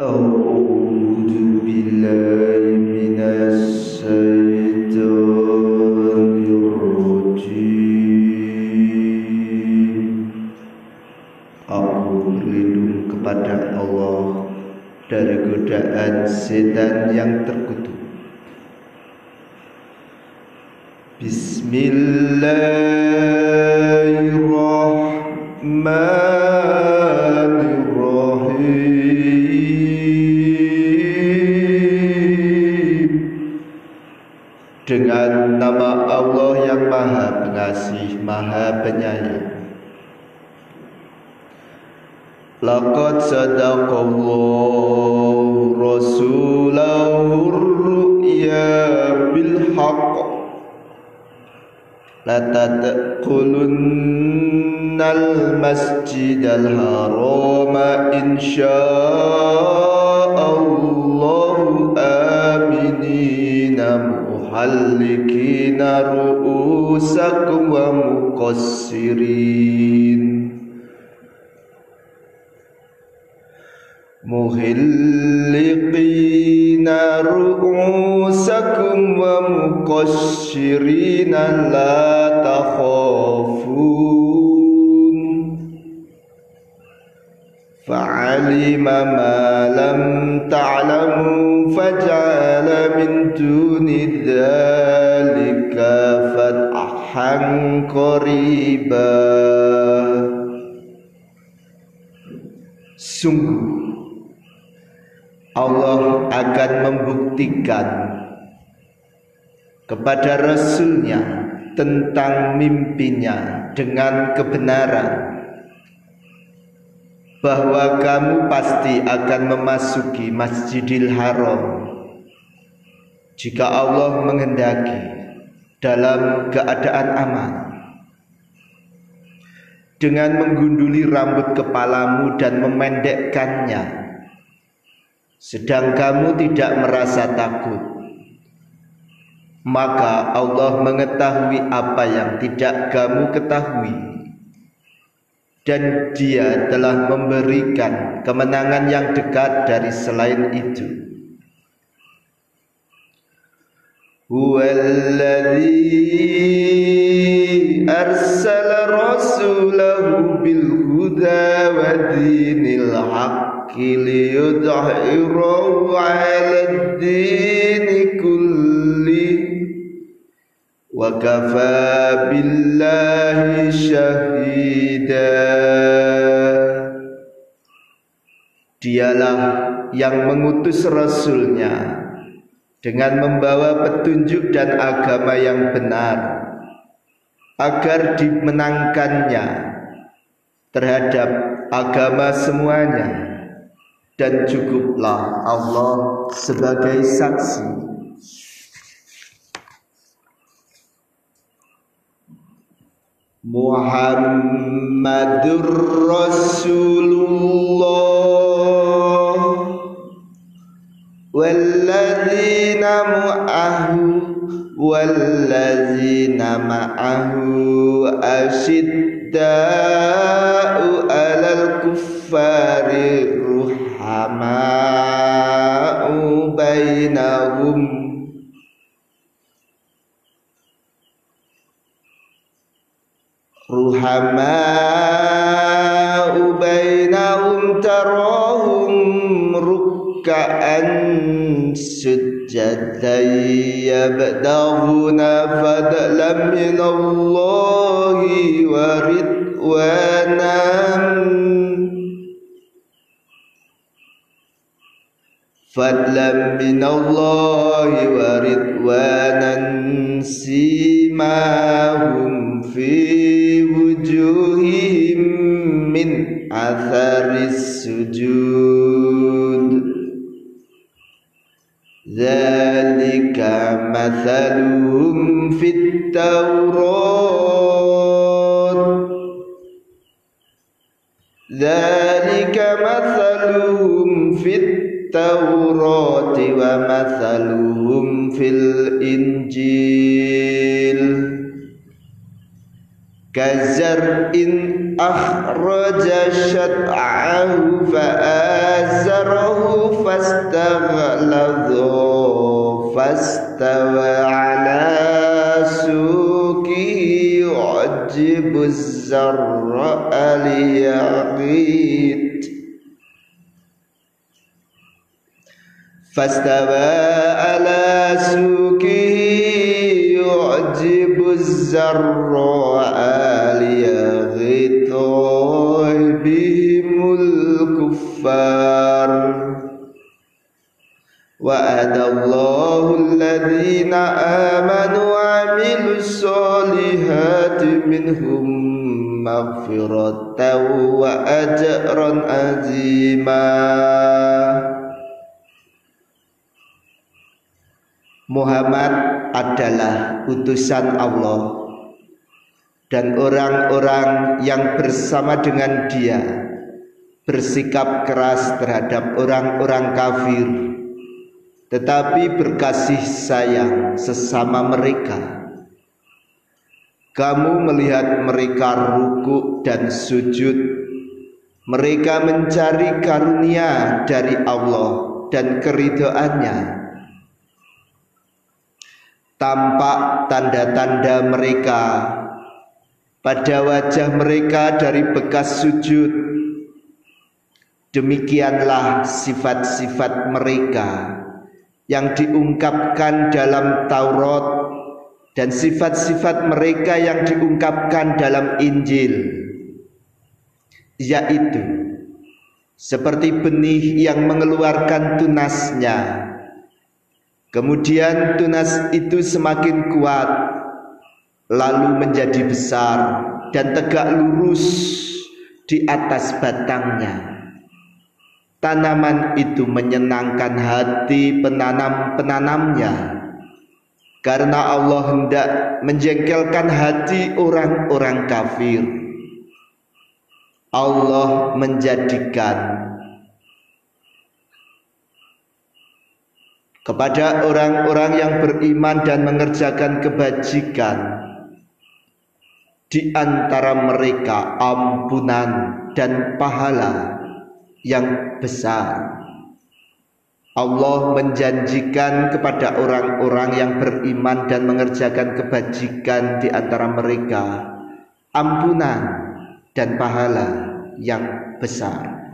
أعوذ بالله من الشيطان الرجيم Aku berlindung kepada Allah dari godaan setan yang terkutuk. Bismillahirrahmanirrahim Dengan nama Allah yang Maha Pengasih, Maha Penyayang. Laqad sadaqallahu rasulahu ru'ya bil haqq La tadkhulunnal masjidal harama insya'allahu ru'usakum wa muqassirin. مهلقين رؤوسكم ومقشرين لا تخافون فعلم ما لم تعلموا فجعل من دون ذلك فتحا قريبا Sungguh Allah akan membuktikan kepada Rasulnya tentang mimpinya dengan kebenaran bahwa kamu pasti akan memasuki Masjidil Haram jika Allah menghendaki dalam keadaan aman dengan menggunduli rambut kepalamu dan memendekkannya sedang kamu tidak merasa takut maka Allah mengetahui apa yang tidak kamu ketahui. Dan dia telah memberikan kemenangan yang dekat dari selain itu Huwallazi arsala rasulahu bil huda wa dinil haqq ليظهره على الدين كله وكفى بالله شهيدا Dialah yang mengutus Rasulnya dengan membawa petunjuk dan agama yang benar agar dimenangkannya terhadap agama semuanya. Dan cukuplah Allah sebagai saksi. Muhammadur Rasulullah معه والذين معه أشداء على الكفار رحماء بينهم. رحماء بينهم تراهم ركعا سجدا. sujjadan yabdahuna fadlan minallahi wa ridwanan فضلا من الله ورضوانا سيماهم في وجوههم من أثر السجود مثلهم في التوراة. ذلك مثلهم في التوراة ومثلهم في الإنجيل. كزرع أخرج شطعه فآزره واستغلظوا فاستوى على سوقه يعجب الزراء ليغيث فاستوى على سوقه يعجب الزراء الله الذين آمنوا وعملوا الصالحات منهم مغفرة وأجرا عظيما Muhammad adalah utusan Allah dan orang-orang yang bersama dengan dia bersikap keras terhadap orang-orang kafir tetapi berkasih sayang sesama mereka. Kamu melihat mereka ruku dan sujud. Mereka mencari karunia dari Allah dan keridoannya. Tampak tanda-tanda mereka pada wajah mereka dari bekas sujud. Demikianlah sifat-sifat mereka yang diungkapkan dalam Taurat dan sifat-sifat mereka yang diungkapkan dalam Injil yaitu seperti benih yang mengeluarkan tunasnya Kemudian tunas itu semakin kuat lalu menjadi besar dan tegak lurus di atas batangnya. Tanaman itu menyenangkan hati penanam-penanamnya karena Allah hendak menjengkelkan hati orang-orang kafir. Allah menjadikan kepada orang-orang yang beriman dan mengerjakan kebajikan di antara mereka ampunan dan pahala yang besar. Allah menjanjikan kepada orang-orang yang beriman dan mengerjakan kebajikan di antara mereka ampunan dan pahala yang besar.